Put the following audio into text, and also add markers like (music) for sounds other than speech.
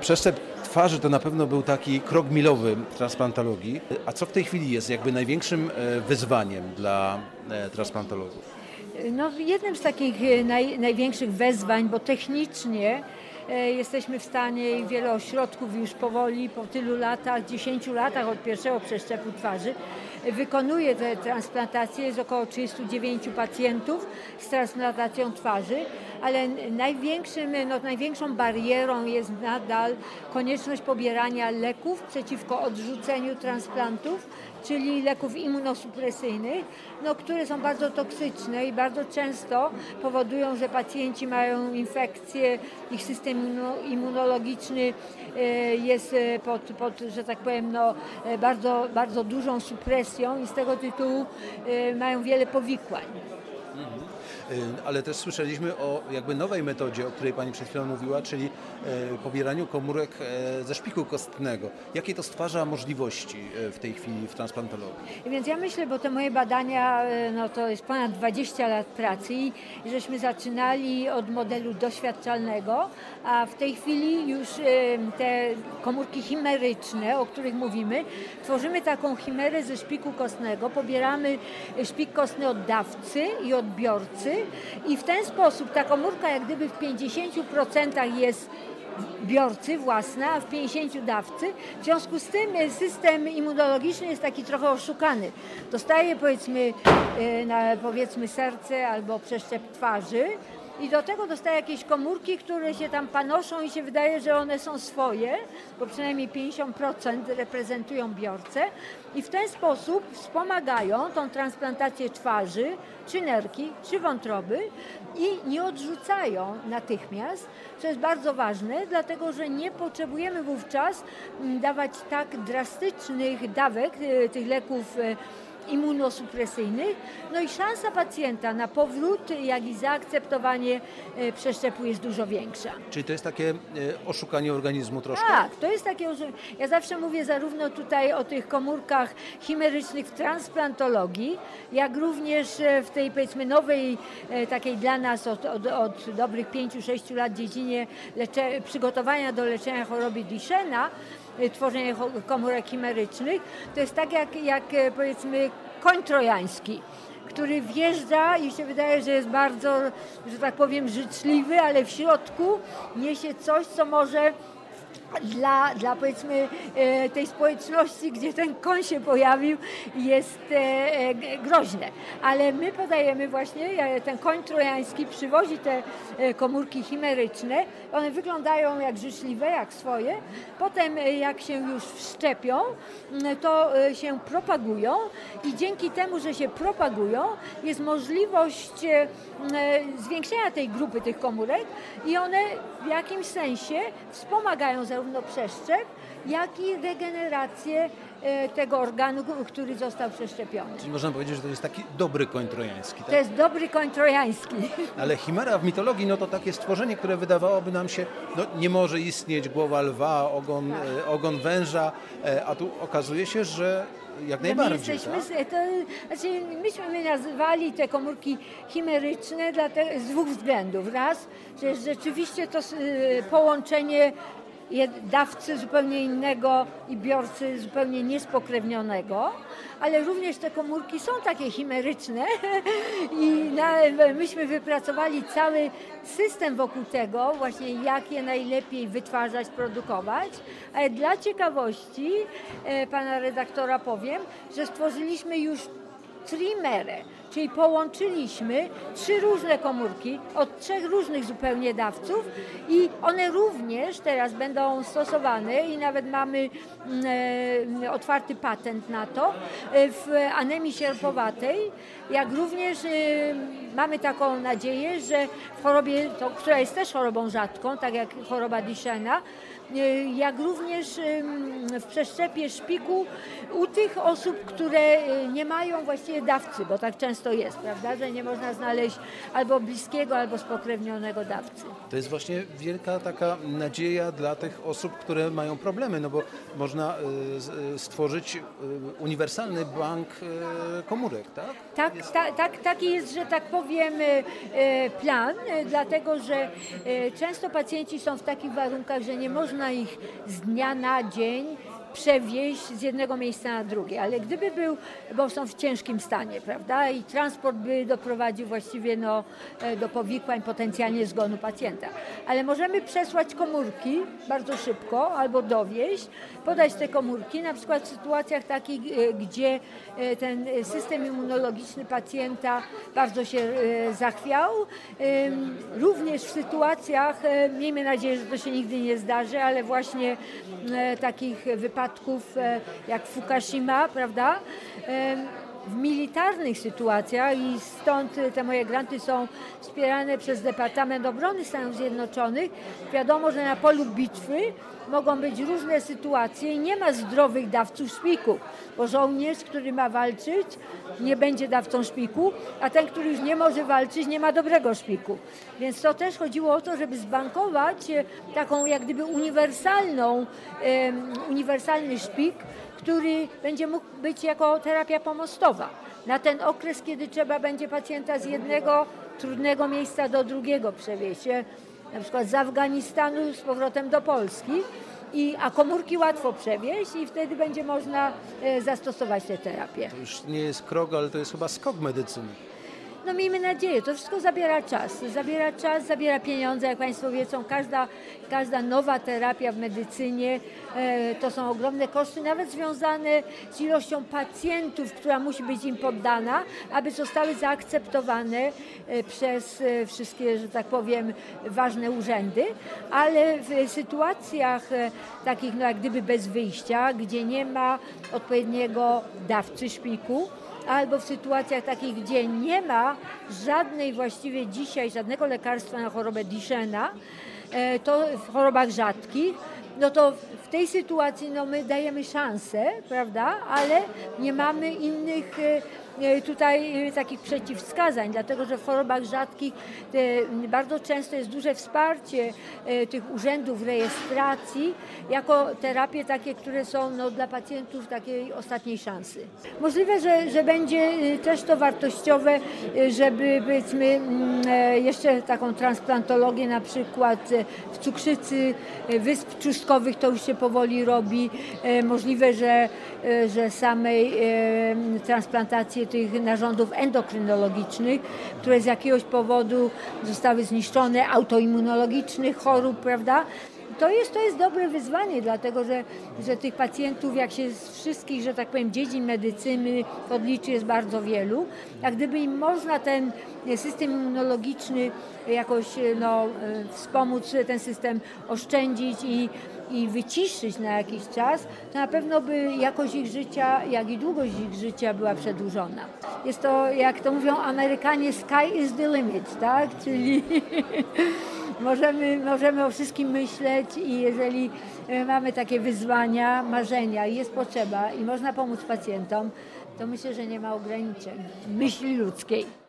Przeszczep twarzy to na pewno był taki krok milowy transplantologii. A co w tej chwili jest jakby największym e, wyzwaniem dla e, transplantologów? No, jednym z takich e, naj, największych wezwań, bo technicznie jesteśmy w stanie i wiele ośrodków już powoli po tylu latach, 10 latach od pierwszego przeszczepu twarzy wykonuje te transplantacje. Jest około 39 pacjentów z transplantacją twarzy, ale największym, no, największą barierą jest nadal konieczność pobierania leków przeciwko odrzuceniu transplantów, czyli leków immunosupresyjnych, no, które są bardzo toksyczne i bardzo często powodują, że pacjenci mają infekcje, ich system immuno- immunologiczny e, jest e, pod, pod że tak powiem, no, e, bardzo, bardzo dużą supresją i z tego tytułu e, mają wiele powikłań. E, Ale też słyszeliśmy o jakby nowej metodzie, o której Pani przed chwilą mówiła, czyli e, pobieraniu komórek e, ze szpiku kostnego. Jakie to stwarza możliwości w tej chwili w transplantologii? Więc ja myślę, bo te moje badania, no to jest ponad 20 lat pracy i żeśmy zaczynali od modelu doświadczalnego, a w tej chwili już te komórki chimeryczne, o których mówimy, tworzymy taką chimerę ze szpiku kostnego, pobieramy szpik kostny od dawcy i odbiorcy i w ten sposób ta komórka jak gdyby w 50% jest biorcy własna, a w 50 dawcy. W związku z tym system immunologiczny jest taki trochę oszukany. Dostaje powiedzmy, e, na, powiedzmy serce albo przeszczep twarzy i do tego dostaje jakieś komórki, które się tam panoszą i się wydaje, że one są swoje, bo przynajmniej 50% reprezentują biorcę. I w ten sposób wspomagają tą transplantację twarzy, czy nerki, czy wątroby i nie odrzucają natychmiast, co jest bardzo ważne, dlatego że nie potrzebujemy wówczas mm, dawać tak drastycznych dawek e, tych leków e, immunosupresyjnych. No i szansa pacjenta na powrót, jak i zaakceptowanie e, przeszczepu jest dużo większa. Czyli to jest takie e, oszukanie organizmu troszkę? Tak, to jest takie, ja zawsze mówię zarówno tutaj o tych komórkach chimerycznych w transplantologii, jak również e, w tej powiedzmy nowej, takiej dla nas od, od, od dobrych 5-6 lat dziedzinie przygotowania do leczenia choroby Duchenne, e, tworzenie cho- komórek chimerycznych, to jest tak jak, jak e, powiedzmy koń trojański który wjeżdża i się wydaje, że jest bardzo, że tak powiem, życzliwy, ale w środku niesie coś, co może dla, dla powiedzmy e, tej społeczności, gdzie ten koń się pojawił, jest e, e, groźne. Ale my podajemy właśnie, ten koń trojański przywozi te komórki chimeryczne, one wyglądają jak życzliwe, jak swoje. Potem jak się już wszczepią, to się propagują i dzięki temu, że się propagują, jest możliwość zwiększenia tej grupy tych komórek i one w jakimś sensie wspomagają zarówno przeszczep, jak i regenerację e, tego organu, który został przeszczepiony. Czyli można powiedzieć, że to jest taki dobry koń trojański. To Tak? jest dobry koń trojański. (laughs) Ale chimera w mitologii no to takie stworzenie, które wydawałoby nam się, no nie może istnieć głowa lwa, ogon, e, ogon węża, e, a tu okazuje się, że jak No my najbardziej. jesteśmy, tak? to, znaczy myśmy my nazywali te komórki chimeryczne te, z dwóch względów. Raz, że jest rzeczywiście to połączenie dawcy zupełnie innego i biorcy zupełnie niespokrewnionego, ale również te komórki są takie chimeryczne. (laughs) I na, myśmy wypracowali cały system wokół tego, właśnie jak je najlepiej wytwarzać, produkować, ale dla ciekawości e, pana redaktora powiem, że stworzyliśmy już trimerę, czyli połączyliśmy trzy różne komórki od trzech różnych zupełnie dawców i one również teraz będą stosowane i nawet mamy mm, e, otwarty patent na to e, w anemii sierpowatej, jak również e, mamy taką nadzieję, że w chorobie, to, która jest też chorobą rzadką, tak jak choroba Duchenne'a, e, jak również w przeszczepie szpiku u tych osób, które e, nie mają właściwie dawcy, bo tak często jest, prawda, że nie można znaleźć albo bliskiego, albo spokrewnionego dawcy. To jest właśnie wielka taka nadzieja dla tych osób, które mają problemy, no bo można e, e, stworzyć e, uniwersalny bank e, komórek, tak? Tak, ta, tak, taki jest, że tak powiem, e, e, plan, e, dlatego że e, często pacjenci są w takich warunkach, że nie można można ich z dnia na dzień przewieźć z jednego miejsca na drugie, ale gdyby był, bo są w ciężkim stanie, prawda, i transport by doprowadził właściwie no, e, do powikłań, potencjalnie zgonu pacjenta. Ale możemy przesłać komórki bardzo szybko albo dowieść, podać te komórki, na przykład w sytuacjach takich, e, gdzie e, ten system immunologiczny pacjenta bardzo się zachwiał. Również w sytuacjach, miejmy nadzieję, że to się nigdy nie zdarzy, ale właśnie takich wypadków, wypadków e, jak Fukushima, prawda? W militarnych sytuacjach i stąd te moje granty są wspierane przez Departament Obrony Stanów Zjednoczonych. Wiadomo, że na polu bitwy mogą być różne sytuacje i nie ma zdrowych dawców szpiku, bo żołnierz, który ma walczyć, nie będzie dawcą szpiku, a ten, który już nie może walczyć, nie ma dobrego szpiku. Więc to też chodziło o to, żeby zbankować e, taką jak gdyby uniwersalną, um, uniwersalny szpik, który będzie mógł być jako terapia pomostowa. Na ten okres, kiedy trzeba będzie pacjenta z jednego trudnego miejsca do drugiego przewieźć, e, na przykład z Afganistanu z powrotem do Polski, i, a komórki łatwo przewieźć i wtedy będzie można e, zastosować tę terapię. To już nie jest krok, ale to jest chyba skok medycyny. No miejmy nadzieję, to wszystko zabiera czas. Zabiera czas, zabiera pieniądze, jak Państwo wiedzą, każda, każda nowa terapia w medycynie e, to są ogromne koszty, nawet związane z ilością pacjentów, która musi być im poddana, aby zostały zaakceptowane e, przez e, wszystkie, że tak powiem, ważne urzędy, ale w sytuacjach e, takich, no jak gdyby bez wyjścia, gdzie nie ma odpowiedniego dawcy szpiku, albo w sytuacjach takich, gdzie nie ma żadnej właściwie dzisiaj, żadnego lekarstwa na chorobę Duchenne, e, to w chorobach rzadkich, no to w tej sytuacji no my dajemy szansę, prawda, ale nie mamy innych e, E, tutaj e, takich przeciwwskazań, dlatego że w chorobach rzadkich bardzo często jest duże wsparcie e, tych urzędów rejestracji jako terapie takie, które są no, dla pacjentów takiej ostatniej szansy. Możliwe, że, że będzie też to wartościowe, żeby powiedzmy mm, jeszcze taką transplantologię na przykład w cukrzycy wysp czustkowych to już się powoli robi. Możliwe, że, że samej transplantacji tych narządów endokrynologicznych, które z jakiegoś powodu zostały zniszczone, autoimmunologicznych chorób, prawda? To jest, to jest dobre wyzwanie, dlatego że, że tych pacjentów, jak się z wszystkich, że tak powiem, dziedzin medycyny odliczy, jest bardzo wielu. A gdyby im można ten system immunologiczny jakoś no, wspomóc, ten system oszczędzić i, i wyciszyć na jakiś czas, to na pewno by jakość ich życia, jak i długość ich życia była przedłużona. Jest to, jak to mówią Amerykanie, sky is the limit, tak? (laughs) Czyli możemy, możemy o wszystkim myśleć i jeżeli e, mamy takie wyzwania, marzenia i jest potrzeba i można pomóc pacjentom, to myślę, że nie ma ograniczeń myśli ludzkiej.